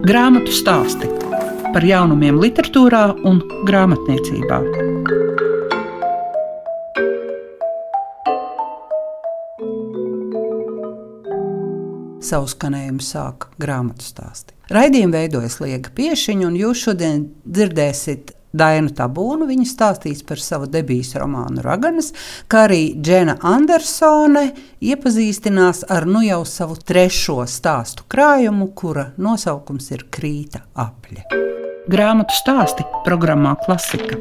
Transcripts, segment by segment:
Grāmatu stāsti par jaunumiem, literatūrā un grāmatniecībā. Savu skanējumu sāk grāmatu stāsti. Raidījumu veidojas Liega Piešiņa, un jūs šodien dzirdēsiet Dainu Tabūnu. Viņa stāstīs par savu debijas romānu Raganas, kā arī Džena Andersone iepazīstinās ar nu jau savu trešo stāstu krājumu, kura nosaukums ir Krīta apļa. Grāmatu stāsti programmā Klasika.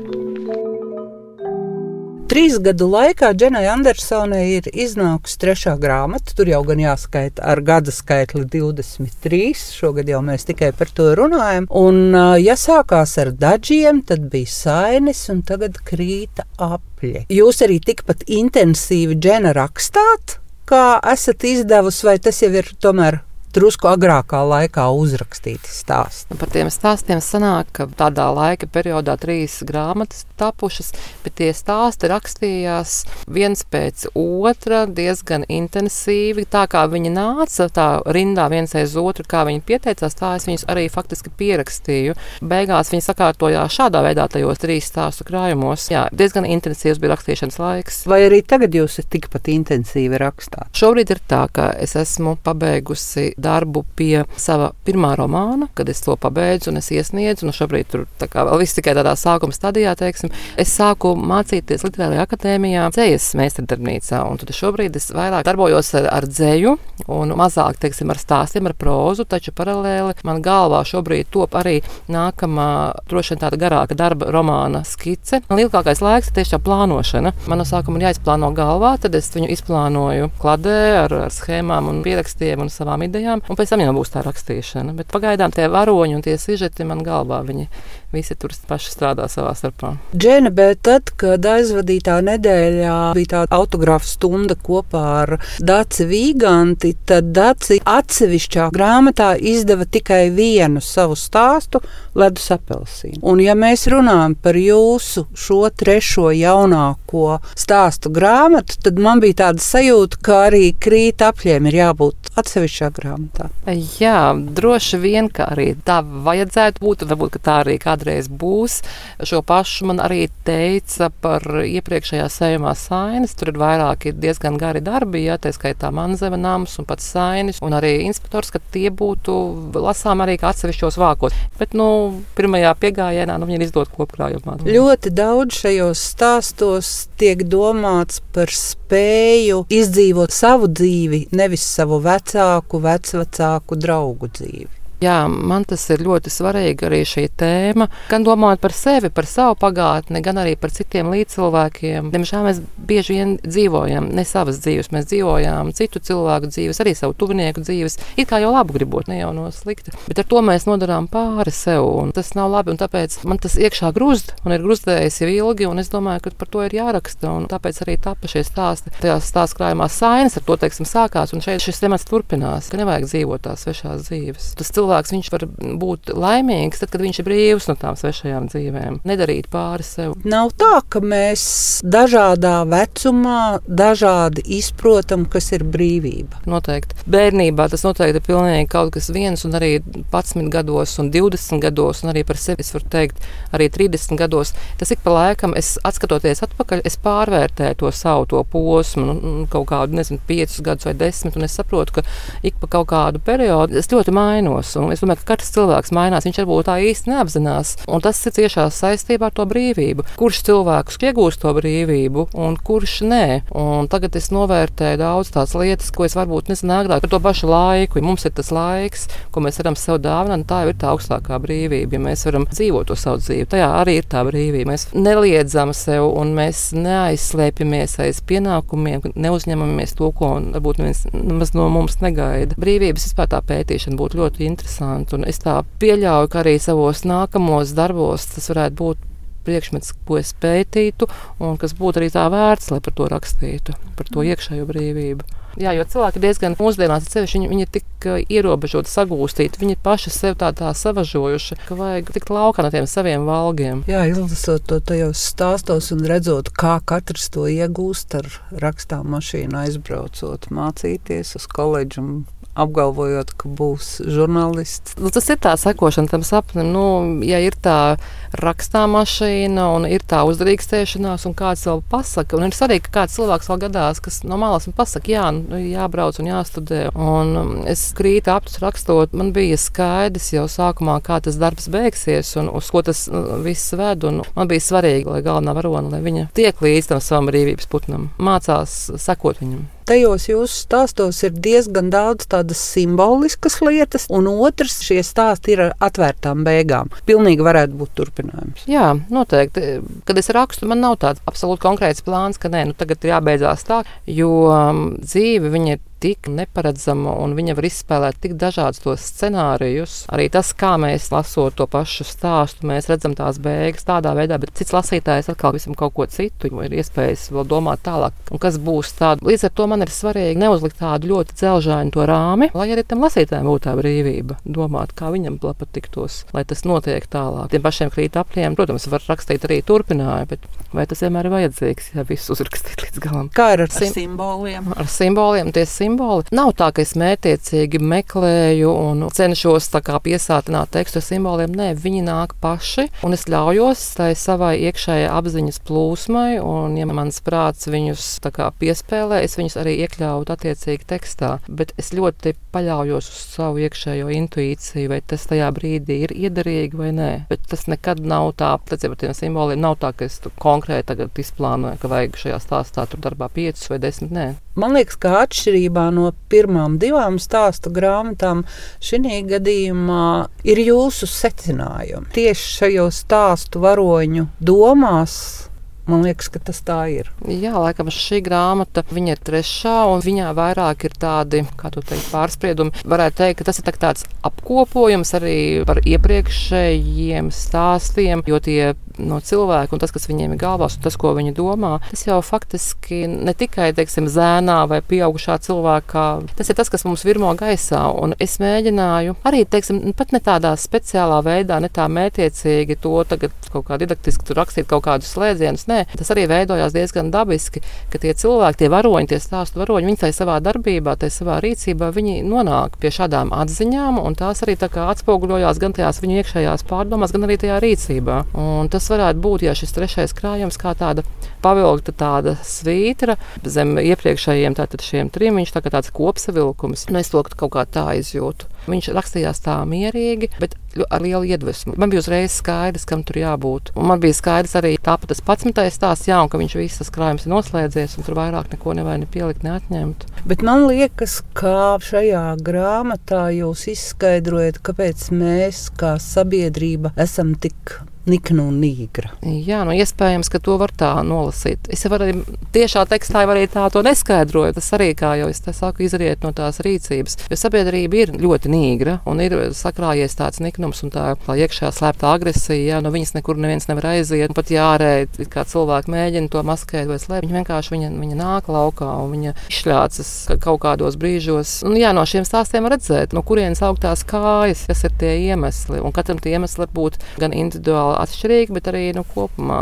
Trīs gadu laikā Dženai Andersonai ir iznākusi trešā grāmata. Tur jau gan jāskaita ar gada skaitli 23. Šogad jau mēs tikai par to runājam. Un, ja sākās ar dažiem, tad bija sainis, un tagad krīta apļi. Jūs arī tikpat intensīvi Džena rakstāt, kā esat izdevusi, vai tas jau ir tomēr drusku agrākā laikā uzrakstīti stāsti. Par tiem stāstiem sanāk, ka tādā laika periodā trīs grāmatas tapušas, bet tie stāsti rakstījās viens pēc otra diezgan intensīvi. Tā kā viņi nāca tā rindā viens aiz otru, kā viņi pieteicās, tā es viņus arī faktiski pierakstīju. Beigās viņi sakārtojās šādā veidā tajos trīs stāstu krājumos. Jā, diezgan intensīvs bija rakstīšanas laiks. Vai arī tagad jūs tikpat intensīvi rakstāt? Šobrīd ir tā, ka es esmu pabeigusi darbu pie sava pirmā romāna, kad es to pabeidzu un es iesniedzu. Un šobrīd tur vēl viss tikai tādā sākuma stadijā, teiksim. Es sāku mācīties Latvijā akadēmijā, dzējas meistardarbnīcā. Tad šobrīd es vairāk darbojos ar, ar dzēju un mazāk, teiksim, ar stāstiem, ar prózu, taču paralēli man galvā šobrīd top arī nākamā, droši vien tāda garāka darba romāna skice. Lielākais laiks ir tieši tā plānošana. Man no sākuma ir jāizplāno galvā, tad es viņu izplānoju kladē ar, ar schēmām un pierakstiem un savām idejām idejām, un pēc tam jau būs tā rakstīšana. Bet pagaidām tie varoņi un tie sižeti man galvā, viņi visi tur paši strādā savā starpā. Džena, bet tad, kad aizvadītā nedēļā bija tā autogrāfa stunda kopā ar Dāci Vīganti, tad Dāci atsevišķā grāmatā izdeva tikai vienu savu stāstu - Ledus apelsīnu. Un ja mēs runājam par jūsu šo trešo jaunāko stāstu grāmatu, tad man bija tāda sajūta, ka arī krīt apļiem ir jābūt atsevišķā grāmatā. Jā, droši vien, ka arī tā vajadzētu būt, varbūt tā arī kādreiz būs. Šo pašu man arī teica par iepriekšējā sējumā sainis. Tur ir vairāki diezgan gari darbi, ja tā skaitā manzema nams un pats sainis, un arī inspektors, ka tie būtu lasām arī kā atsevišķos vākos. Bet, nu, pirmajā piegājienā nu, viņi ir izdot kopkrājumā. Ļoti daudz šajos stāstos tiek domāts par spēju izdzīvot savu dzīvi, nevis savu vecāku, vecvecāku draugu dzīvi. Jā, man tas ir ļoti svarīgi arī šī tēma. Gan domājot par sevi, par savu pagātni, gan arī par citiem līdzcilvēkiem. Diemžēl mēs bieži vien dzīvojam ne savas dzīves, mēs dzīvojam citu cilvēku dzīves, arī savu tuvinieku dzīves. It kā jau labu gribot, ne jau no slikta. Bet ar to mēs nodarām pāri sev, un tas nav labi. Tāpēc man tas iekšā grūst, un ir grūstējis jau ilgi, un es domāju, ka par to ir jāraksta. Tāpēc arī tapa šie stāsti. Tajās stāstu krājumā sainas ar to teiksim, sākās, un šeit šis temats turpinās. Ka nevajag dzīvot tās svešās dzīves. Tas cilvēks var būt laimīgs, tad, kad viņš ir brīvs no tām svešajām dzīvēm. Nedarīt pāri sev. Nav tā, ka mēs dažādā vecumā dažādi izprotam, kas ir brīvība. Noteikti. Bērnībā tas noteikti ir pilnīgi kaut kas viens, un arī 11 gados, un 20 gados, un arī par sevi es varu teikt, arī 30 gados. Tas ik pa laikam, es atskatoties atpakaļ, es pārvērtēju to savu to posmu, nu, kaut kādu, nezinu, 5 gadus vai 10, un es saprotu, ka ik pa kaut kādu periodu es ļoti mainos. Un es domāju, ka katrs cilvēks mainās. Viņš varbūt tā īsti neapzinās. Un tas ir ciešā saistībā ar to brīvību. Kurš cilvēks iegūst to brīvību un kurš nē? Un tagad es novērtēju daudz tādas lietas, ko es varbūt nezinu agrāk par to pašu laiku. Ja mums ir tas laiks, ko mēs varam sev dāvināt, tā jau ir tā augstākā brīvība. Ja mēs varam dzīvot to savu dzīvi, tajā arī ir tā brīvība. Mēs neliedzam sev un mēs neaizslēpjamies aiz pienākumiem, neuzņemamies to, ko varbūt neviens no mums negaida. Brīvības vispār tā pētīšana būtu ļoti interesanta interesanti. Un es tā pieļauju, ka arī savos nākamos darbos tas varētu būt priekšmets, ko es pētītu, un kas būtu arī tā vērts, lai par to rakstītu, par to iekšējo brīvību. Jā, jo cilvēki diezgan mūsdienās sevišķi viņi, viņi ir tik ierobežoti, sagūstīti, viņi paši sev tā, tā savažojuši, ka vajag tikt laukā no tiem saviem valgiem. Jā, izlasot to tajos stāstos un redzot, kā katrs to iegūst ar rakstām mašīnu aizbraucot, mācīties uz koledžu apgalvojot, ka būs žurnālists. Nu, tas ir tā sekošana tam sapnim. Nu, ja ir tā rakstā mašīna un ir tā uzdrīkstēšanās, un kāds vēl pasaka, un ir svarīgi, ka kāds cilvēks vēl gadās, kas no malas man pasaka, jā, nu, jābrauc un jāstudē. Un um, es krītu aptus rakstot, man bija skaidrs jau sākumā, kā tas darbs beigsies un uz ko tas uh, viss ved. Man bija svarīgi, lai galvenā varone, lai viņa tiek līdz tam savam brīvības putnam, mācās sekot viņam tajos jūsu stāstos ir diezgan daudz tādas simboliskas lietas, un otrs šie stāsti ir ar atvērtām beigām. Pilnīgi varētu būt turpinājums. Jā, noteikti. Kad es rakstu, man nav tāds absolūti konkrēts plāns, ka nē, nu tagad ir jābeidzās tā, jo um, dzīve ir tik neparedzama un viņa var izspēlēt tik dažādus tos scenārijus. Arī tas, kā mēs lasot to pašu stāstu, mēs redzam tās beigas tādā veidā, bet cits lasītājs atkal visam kaut ko citu. Ir iespējas vēl domāt tālāk, un kas būs tāds. Līdz ar to man ir svarīgi neuzlikt tādu ļoti dzelžainu to rāmi, lai arī tam lasītājam būtu tā brīvība domāt, kā viņam patiktos, lai tas notiek tālāk. Tiem pašiem krīt apliem, protams, var rakstīt arī turpinājumu, bet vai tas vienmēr ir vajadzīgs, ja viss uzrakstīt līdz galam? Kā ir ar Sim simboliem? Ar simboliem tie simboli simboli. Nav tā, ka es mētiecīgi meklēju un cenšos piesātināt tekstu simboliem. Nē, viņi nāk paši, un es ļaujos tai savai iekšējai apziņas plūsmai, un, ja mans prāts viņus piespēlē, es viņus arī iekļauju attiecīgi tekstā. Bet es ļoti paļaujos uz savu iekšējo intuīciju, vai tas tajā brīdī ir iederīgi vai nē. Bet tas nekad nav tā, tas ar tiem simboliem nav tā, ka es konkrēti izplānoju, ka vajag šajā stāstā tur darbā piecus vai desmit. Nē. Man liekas, ka atšķirībā no pirmām divām stāstu grāmatām, šī gadījumā ir jūsu secinājumi. Tieši šajos stāstu varoņu domās Man liekas, ka tas tā ir. Jā, laikam šī grāmata ir trešā, un viņā vairāk ir tādi, kā tu teici, pārspriedumi. Varētu teikt, ka tas ir tā tāds apkopojums arī par iepriekšējiem stāstiem, jo tie no cilvēka un tas, kas viņiem ir galvās, un tas, ko viņi domā, tas jau faktiski ne tikai teiksim, zēnā vai pieaugušā cilvēkā, tas ir tas, kas mums virmo gaisā. Un es mēģināju arī teiksim, pat ne tādā speciālā veidā, ne tā mētiecīgi to tagad kaut kā didaktiski rakstīt kaut kādus slēdzienus. Nē, tas arī veidojās diezgan dabiski, ka tie cilvēki, tie varoņi, tie stāstu varoņi, viņi tajā savā darbībā, tajā savā rīcībā, viņi nonāk pie šādām atziņām, un tās arī tā atspoguļojās gan tajās viņu iekšējās pārdomās, gan arī tajā rīcībā. Un tas varētu būt, ja šis trešais krājums kā tāda pavilkta tāda svītra zem iepriekšējiem šiem trim, viņš tā kā tāds kopsavilkums. Nu, es to kaut kā tā izjūtu. Viņš rakstījās tā mierīgi, bet ar lielu iedvesmu. Man bija uzreiz skaidrs, kam tur jābūt. Un man bija skaidrs arī tāpat tas pats stāsts, jā, un ka viņš visas krājumus ir noslēdzies, un tur vairāk neko nevajag ne pielikt, neatņemt. Bet man liekas, ka šajā grāmatā jūs izskaidrojat, kāpēc mēs kā sabiedrība esam tik nikna un nīgra. Jā, nu, iespējams, ka to var tā nolasīt. Es jau arī tiešā tekstā arī tā to neskaidroju. Tas arī, kā jau es saku, izriet no tās rīcības. Jo sabiedrība ir ļoti nīgra un ir sakrājies tāds niknums un tā, tā iekšā slēpta agresija. Jā, no viņas nekur neviens nevar aiziet. Pat jārēd, kā cilvēki mēģina to maskēt vai slēpt. Viņa vienkārši viņa, viņa nāk laukā un viņa izšļācas kaut kādos brīžos. Un, jā, no šiem stāstiem redzēt, no kurienes augtās kājas, kas ir tie iemesli. Un katram tie iemesli var būt gan individuāli atšķirīgi, bet arī nu, kopumā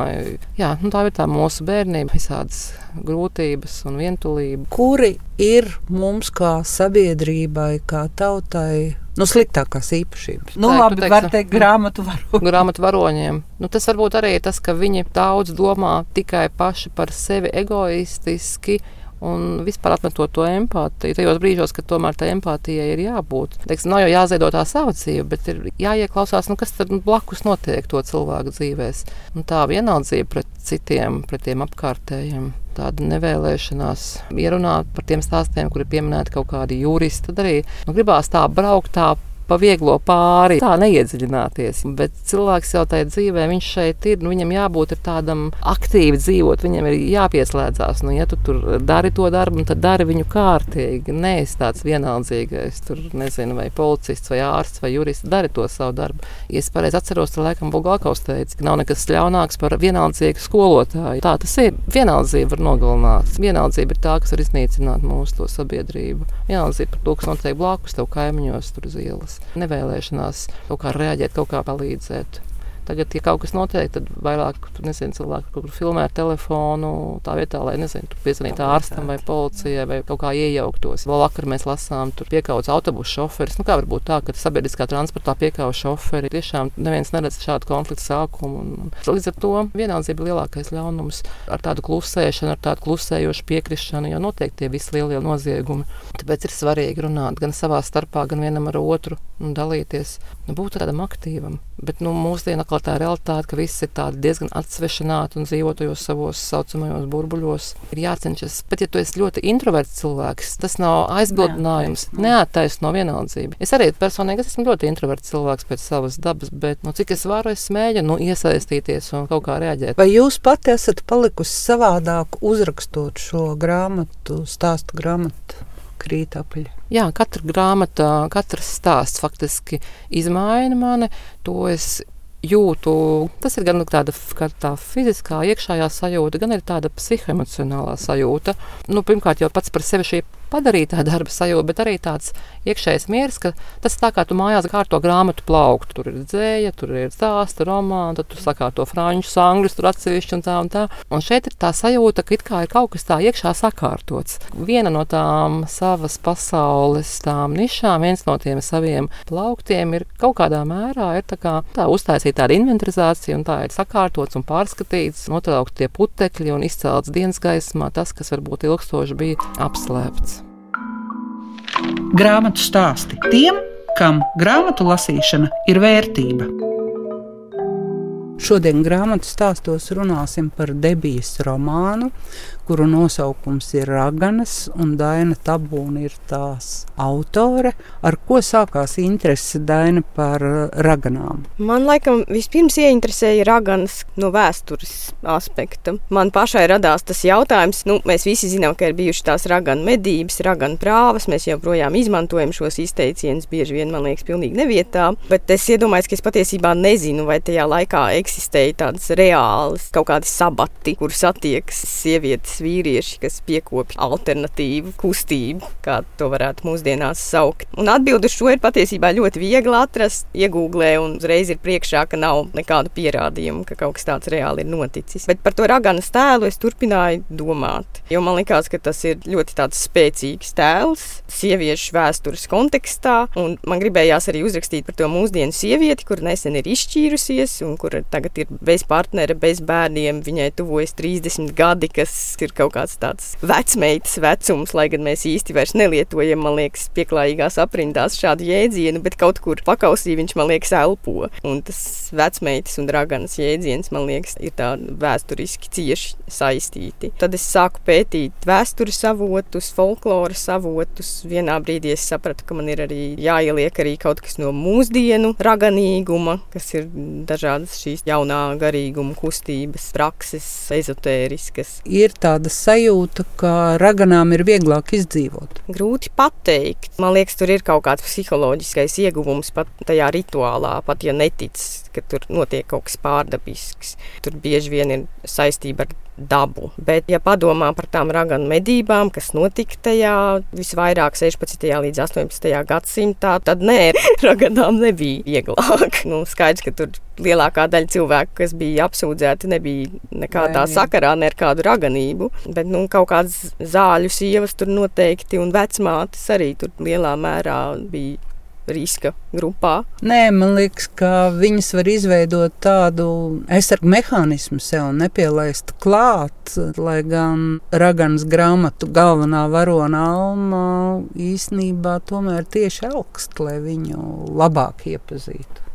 jā, nu, tā ir tā mūsu bērnība, visādas grūtības un vientulība. Kuri ir mums kā sabiedrībai, kā tautai? Nu, sliktākās īpašības. Nu, labi, teiks, var teikt, grāmatu varoņiem. Grāmatu varoņiem. Nu, tas varbūt arī tas, ka viņi daudz domā tikai paši par sevi egoistiski un vispār atmetot to empātiju. Tajos brīžos, kad tomēr tā empātijai ir jābūt. Teiksim, nav jau jāziedo tā sava dzīve, bet ir jāieklausās, nu, kas tad blakus notiek to cilvēku dzīvēs. Un tā vienaldzība pret citiem, pret tiem apkārtējiem. Tāda nevēlēšanās ierunāt par tiem stāstiem, kuri pieminēti kaut kādi juristi. Tad arī nu, gribās tā braukt tā pa vieglo pāri, tā neiedziļināties. Bet cilvēks jau tajā dzīvē, viņš šeit ir, nu, viņam jābūt tādam aktīvi dzīvot, viņam ir jāpieslēdzās. Nu, ja tu tur dari to darbu, tad dari viņu kārtīgi. Nē, es tāds vienaldzīgais, tur nezinu, vai policists, vai ārsts, vai jurists, dari to savu darbu. Ja es pareizi atceros, tad laikam Bulgākaus teica, ka nav nekas ļaunāks par vienaldzīgu skolotāju. Tā tas ir. Vienaldzība var nogalināt. Vienaldzība ir tā, kas var iznīcināt mūsu sabiedrību. Vienaldzība par to, kas notiek blakus tev kaimiņos, tur uz ielas nevēlēšanās kaut kā reaģēt, kaut kā palīdzēt. Tagad, ja kaut kas notiek, tad vairāk nezinu, cilvēki kaut kur filmē ar telefonu, tā vietā, lai nezinu, piezvanītu ārstam vai policijai vai kaut kā iejauktos. Vēl vakar mēs lasām, tur piekauts autobusu šoferis. Nu, kā var būt tā, ka sabiedriskā transportā piekauts šoferi? Tiešām neviens neredz šādu konfliktu sākumu. Un līdz ar to vienaldzība ir lielākais ļaunums ar tādu klusēšanu, ar tādu klusējošu piekrišanu, jo notiek tie visi lielie noziegumi. Tāpēc ir svarīgi runāt gan savā starpā, gan vienam ar otru un dalīties, nu, būt tādam aktīvam. Bet nu, mūsdienā tā realitāte, ka viss ir diezgan atsvešināti un dzīvo tajos savos saucamajos burbuļos, ir jācenšas. Pat ja tu esi ļoti introverts cilvēks, tas nav aizbildinājums, neattaisno vienaldzību. Es arī personīgi es esmu ļoti introverts cilvēks pēc savas dabas, bet nu, cik es varu, es mēģinu nu, iesaistīties un kaut kā reaģēt. Vai jūs pati esat palikusi savādāk uzrakstot šo grāmatu, stāstu grāmatu? Krīt apaļ. Jā, katra grāmata, katrs stāsts faktiski izmaina mani. To es jūtu. Tas ir gan tāda tā fiziskā, iekšējā sajūta, gan arī tāda psihoemocionālā sajūta. Nu, pirmkārt, jau pats par sevi šī padarītā darba sajūta, bet arī tāds iekšējs miers, ka tas tā kā tu mājās kārto grāmatu plauktu. Tur ir dzēja, tur ir stāsta, romāna, tad tu sakārto frančus, angļus, tur atsevišķi un tā un tā. Un šeit ir tā sajūta, ka it kā ir kaut kas tā iekšā sakārtots. Viena no tām savas pasaules tām nišām, viens no tiem saviem plauktiem ir kaut kādā mērā ir tā, kā, tā uztaisīta tāda inventarizācija, un tā ir sakārtots un pārskatīts, notraukti tie putekļi un izcelts dienas gaismā tas, kas varbūt ilgstoši bija apslēpts. Grāmatu stāsti tiem, kam grāmatu lasīšana ir vērtība. Šodien grāmatu stāstos runāsim par debijas romānu, kuru nosaukums ir Raganas, un Daina Tabūna ir tās autore. Ar ko sākās interese Daina par raganām? Man laikam vispirms ieinteresēja raganas no vēstures aspekta. Man pašai radās tas jautājums, nu, mēs visi zinām, ka ir bijušas tās raganu medības, raganu prāvas, mēs joprojām izmantojam šos izteicienus, bieži vien man liekas pilnīgi nevietā, bet es iedomājos, ka es patiesībā nezinu, vai tajā laikā eksistēja tādas reālas kaut kādi sabati, kur satiekas sievietes sievietes, vīrieši, kas piekopja alternatīvu kustību, kā to varētu mūsdienās saukt. Un atbildi uz šo ir patiesībā ļoti viegli atrast. Iegūglē un uzreiz ir priekšā, ka nav nekādu pierādījumu, ka kaut kas tāds reāli ir noticis. Bet par to raganas tēlu es turpināju domāt. Jo man liekas, ka tas ir ļoti spēcīgs tēls sieviešu vēstures kontekstā. Man gribējās arī uzrakstīt par to mūsdienu sievieti, kur nesen ir izšķīrusies un kur tagad ir bez partnera, bez bērniem. Viņai tuvojas 30 gadi, kas ir kaut kāds tāds vecmeitas vecums, lai gan mēs īsti vairs nelietojam, man liekas, pieklājīgās aprindās šādu jēdzienu, bet kaut kur pakausī viņš, man liekas, elpo. Un tas vecmeitas un draganas jēdziens, man liekas, ir tā vēsturiski cieši saistīti. Tad es sāku pētīt vēstures avotus, folkloras avotus. Vienā brīdī es sapratu, ka man ir arī jāieliek arī kaut kas no mūsdienu raganīguma, kas ir dažādas šīs jaunā garīguma kustības, prakses, ezotēriskas. Ir tā tāda sajūta, ka raganām ir vieglāk izdzīvot? Grūti pateikt. Man liekas, tur ir kaut kāds psiholoģiskais ieguvums pat tajā rituālā, pat ja netic, ka tur notiek kaut kas pārdabisks. Tur bieži vien ir saistība ar dabu. Bet, ja padomā par tām raganu medībām, kas notika tajā visvairāk 16. līdz 18. gadsimtā, tad nē, raganām nebija vieglāk. Nu, skaidrs, ka tur lielākā daļa cilvēku, kas bija apsūdzēti, nebija nekādā sakarā ne ar kādu raganību. Bet nu, kaut kādas zāļu sievas tur noteikti un vecmātes arī tur lielā mērā bija riska grupā? Nē, man liekas, ka viņas var izveidot tādu aizsargu mehānismu sev un nepielaist klāt, lai gan Raganas grāmatu galvenā varona Alma īsnībā tomēr tieši augst, lai viņu labāk iepazītu.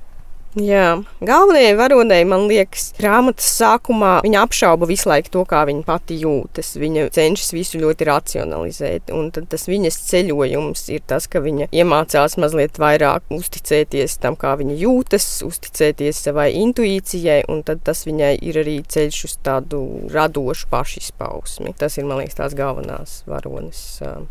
Jā, galvenajai varonei, man liekas, grāmatas sākumā viņa apšauba visu laiku to, kā viņa pati jūtas. Viņa cenšas visu ļoti racionalizēt. Un tas viņas ceļojums ir tas, ka viņa iemācās mazliet vairāk uzticēties tam, kā viņa jūtas, uzticēties savai intuīcijai, un tas viņai ir arī ceļš uz tādu radošu pašizpausmi. Tas ir, man liekas, tās galvenās varonas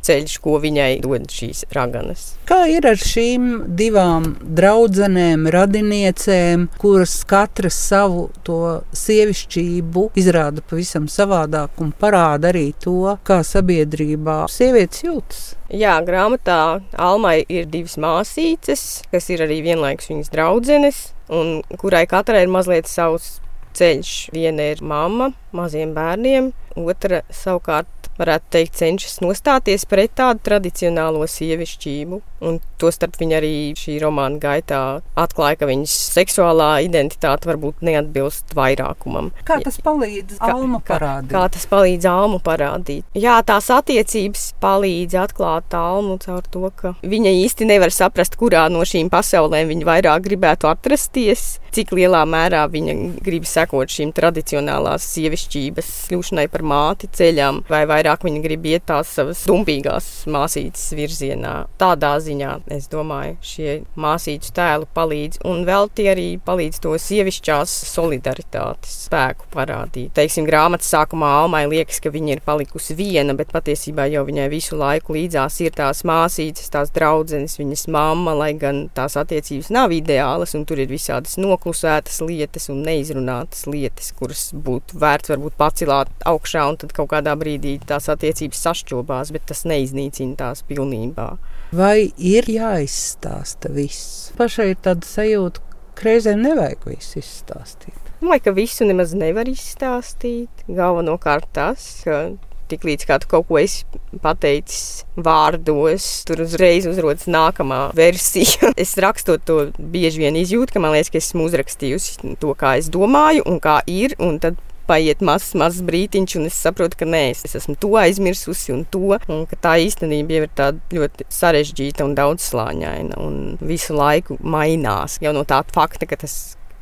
ceļš, ko viņai dod šīs raganas. Kā ir ar šīm divām draudzenēm, radiniecēm? Skolniecēm, kuras katras savu to sievišķību izrāda pavisam savādāk un parāda arī to, kā sabiedrībā sievietes jūtas. Jā, grāmatā Almai ir divas māsītes, kas ir arī vienlaikus viņas draudzenes, un kurai katrai ir mazliet savs ceļš. Viena ir mamma maziem bērniem, otra savukārt varētu teikt, cenšas nostāties pret tādu tradicionālo sievišķību. Un tostarp viņa arī šī romāna gaitā atklāja, ka viņas seksuālā identitāte varbūt neatbilst vairākumam. Kā tas palīdz Almu parādīt? Kā, kā tas palīdz Almu parādīt? Jā, tās attiecības palīdz atklāt Almu caur to, ka viņa īsti nevar saprast, kurā no šīm pasaulēm viņa vairāk gribētu atrasties, cik lielā mērā viņa grib sekot šīm tradicionālās sievišķības kļūšanai par māti ceļām, vai vairāk viņa grib iet tās savas dumpīgās māsītes virzienā. Tādā ziņā es domāju, šie māsīšu tēlu palīdz, un vēl tie arī palīdz to sievišķās solidaritātes spēku parādīt. Teiksim, grāmatas sākumā Almai liekas, ka viņa ir palikusi viena, bet patiesībā jau viņai visu laiku līdzās ir tās māsītes, tās draudzenes, viņas mamma, lai gan tās attiecības nav ideālas, un tur ir visādas noklusētas lietas un neizrunātas lietas, kuras būtu vērts varbūt pacelt augšā, un tad kaut kādā brīdī tās attiecības sašķobās, bet tas neiznīcina tās pilnībā. Vai ir jāizstāsta viss? Pašai ir tāda sajūta, ka reizēm nevajag visu izstāstīt. Domāju, ka visu nemaz nevar izstāstīt. Galvenokārt tas, ka tik līdz kā tu kaut ko esi pateicis vārdos, tur uzreiz uzrodas nākamā versija. es rakstot to bieži vien izjūtu, ka man liekas, ka esmu uzrakstījusi to, kā es domāju un kā ir, un tad paiet mazs, mazs brītiņš, un es saprotu, ka nē, es esmu to aizmirsusi un to, un ka tā īstenība jau ir tāda ļoti sarežģīta un daudzslāņaina un visu laiku mainās. Jau no tā fakta, ka tas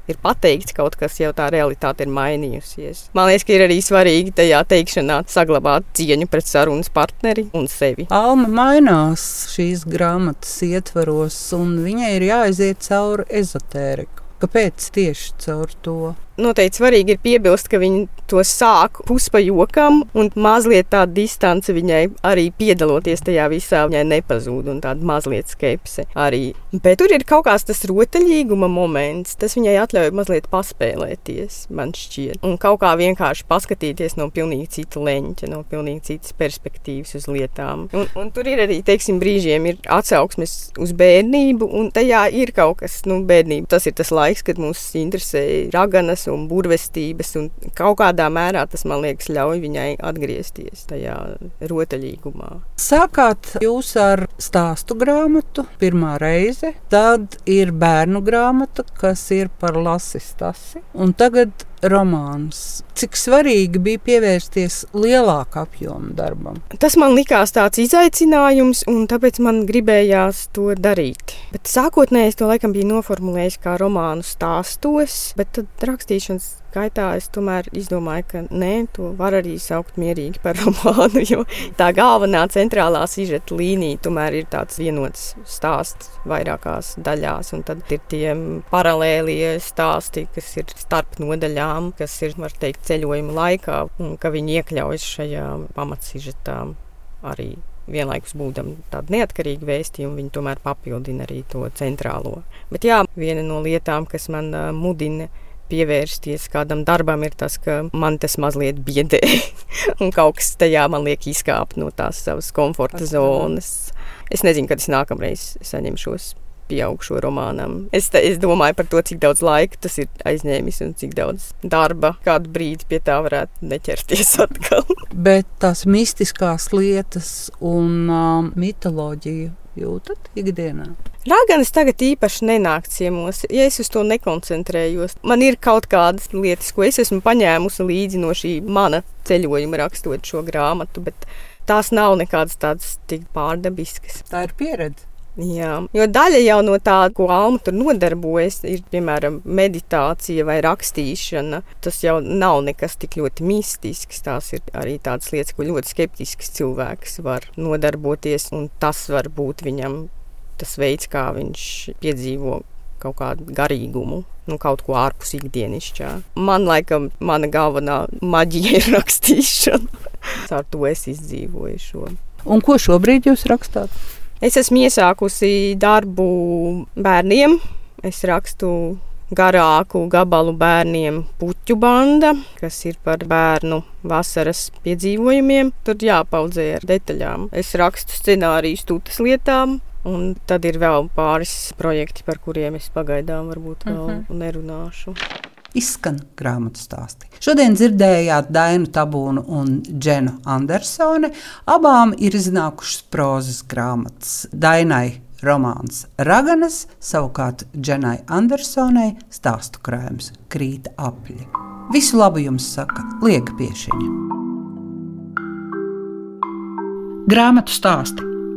ir pateikts kaut kas, jau tā realitāte ir mainījusies. Man liekas, ka ir arī svarīgi tajā teikšanā saglabāt cieņu pret sarunas partneri un sevi. Alma mainās šīs grāmatas ietvaros, un viņai ir jāaiziet cauri ezotēriku. Kāpēc tieši caur to? Noteikti svarīgi ir piebilst, ka viņi to sāk puspajokam, un mazliet tāda distance viņai arī piedaloties tajā visā, viņai nepazūd, un tāda mazliet skepse arī. Bet tur ir kaut kāds tas rotaļīguma moments, tas viņai atļauj mazliet paspēlēties, man šķiet, un kaut kā vienkārši paskatīties no pilnīgi cita leņķa, no pilnīgi citas perspektīvas uz lietām. Un, un tur ir arī, teiksim, brīžiem ir atsauksmes uz bērnību, un tajā ir kaut kas, nu, bērnība. Tas ir tas laiks, kad mūs interesē raganas un burvestības, un kaut kādā mērā tas, man liekas, ļauj viņai atgriezties tajā rotaļīgumā. Sākāt jūs ar stāstu grāmatu pirmā reize, tad ir bērnu grāmata, kas ir par lasistasi, un tagad romāns. Cik svarīgi bija pievērsties lielākam apjomam darbam? Tas man likās tāds izaicinājums, un tāpēc man gribējās to darīt. Bet sākotnēji es to laikam biju noformulējis kā romānu stāstos, bet tad rakstīšanas gaitā es tomēr izdomāju, ka nē, to var arī saukt mierīgi par romānu. Jo tā galvenā centrālā sižeta līnija tomēr ir tāds vienots stāsts vairākās daļās, un tad ir tie paralēlie stāsti, kas ir starp nodaļām kas ir, var teikt, ceļojuma laikā, un ka viņi iekļaujas šajā pamatsižetā arī vienlaikus būdam tādu neatkarīgu vēstījumu, viņi tomēr papildina arī to centrālo. Bet jā, viena no lietām, kas man uh, mudina pievērsties kādam darbam, ir tas, ka man tas mazliet biedē. un kaut kas tajā man liek izkāpt no tās savas komforta zonas. Es nezinu, kad es nākamreiz saņemšos pieaugšo romānam. Es, te, es domāju par to, cik daudz laika tas ir aizņēmis un cik daudz darba kādu brīdi pie tā varētu neķerties atkal. Bet tās mistiskās lietas un um, mitoloģiju jūtat ikdienā? Rāganis tagad īpaši nenāk ciemos, ja es uz to nekoncentrējos. Man ir kaut kādas lietas, ko es esmu paņēmusi līdzi no šī mana ceļojuma, rakstot šo grāmatu, bet tās nav nekādas tādas tik pārdabiskas. Tā ir pieredze. Jā, jo daļa jau no tā, ko Alma tur nodarbojas, ir piemēram meditācija vai rakstīšana. Tas jau nav nekas tik ļoti mistisks. Tās ir arī tādas lietas, ko ļoti skeptisks cilvēks var nodarboties, un tas var būt viņam tas veids, kā viņš piedzīvo kaut kādu garīgumu, nu, kaut ko ārpus ikdienišķā. Man laikam, mana galvenā maģija ir rakstīšana. Ar to es izdzīvoju šo. Un ko šobrīd jūs rakstāt? Es esmu iesākusi darbu bērniem. Es rakstu garāku gabalu bērniem puķu banda, kas ir par bērnu vasaras piedzīvojumiem. Tur jāpaudzē ar detaļām. Es rakstu scenārijus tūtas lietām. Un tad ir vēl pāris projekti, par kuriem es pagaidām varbūt vēl uh -huh. nerunāšu izskan grāmatu stāsti. Šodien dzirdējāt Dainu Tabūnu un Dženu Andersoni. Abām ir iznākušas prozas grāmatas. Dainai romāns Raganas, savukārt Dženai Andersonai stāstu krājums Krīta apļi. Visu labu jums saka Liega Piešiņa. Grāmatu stāsti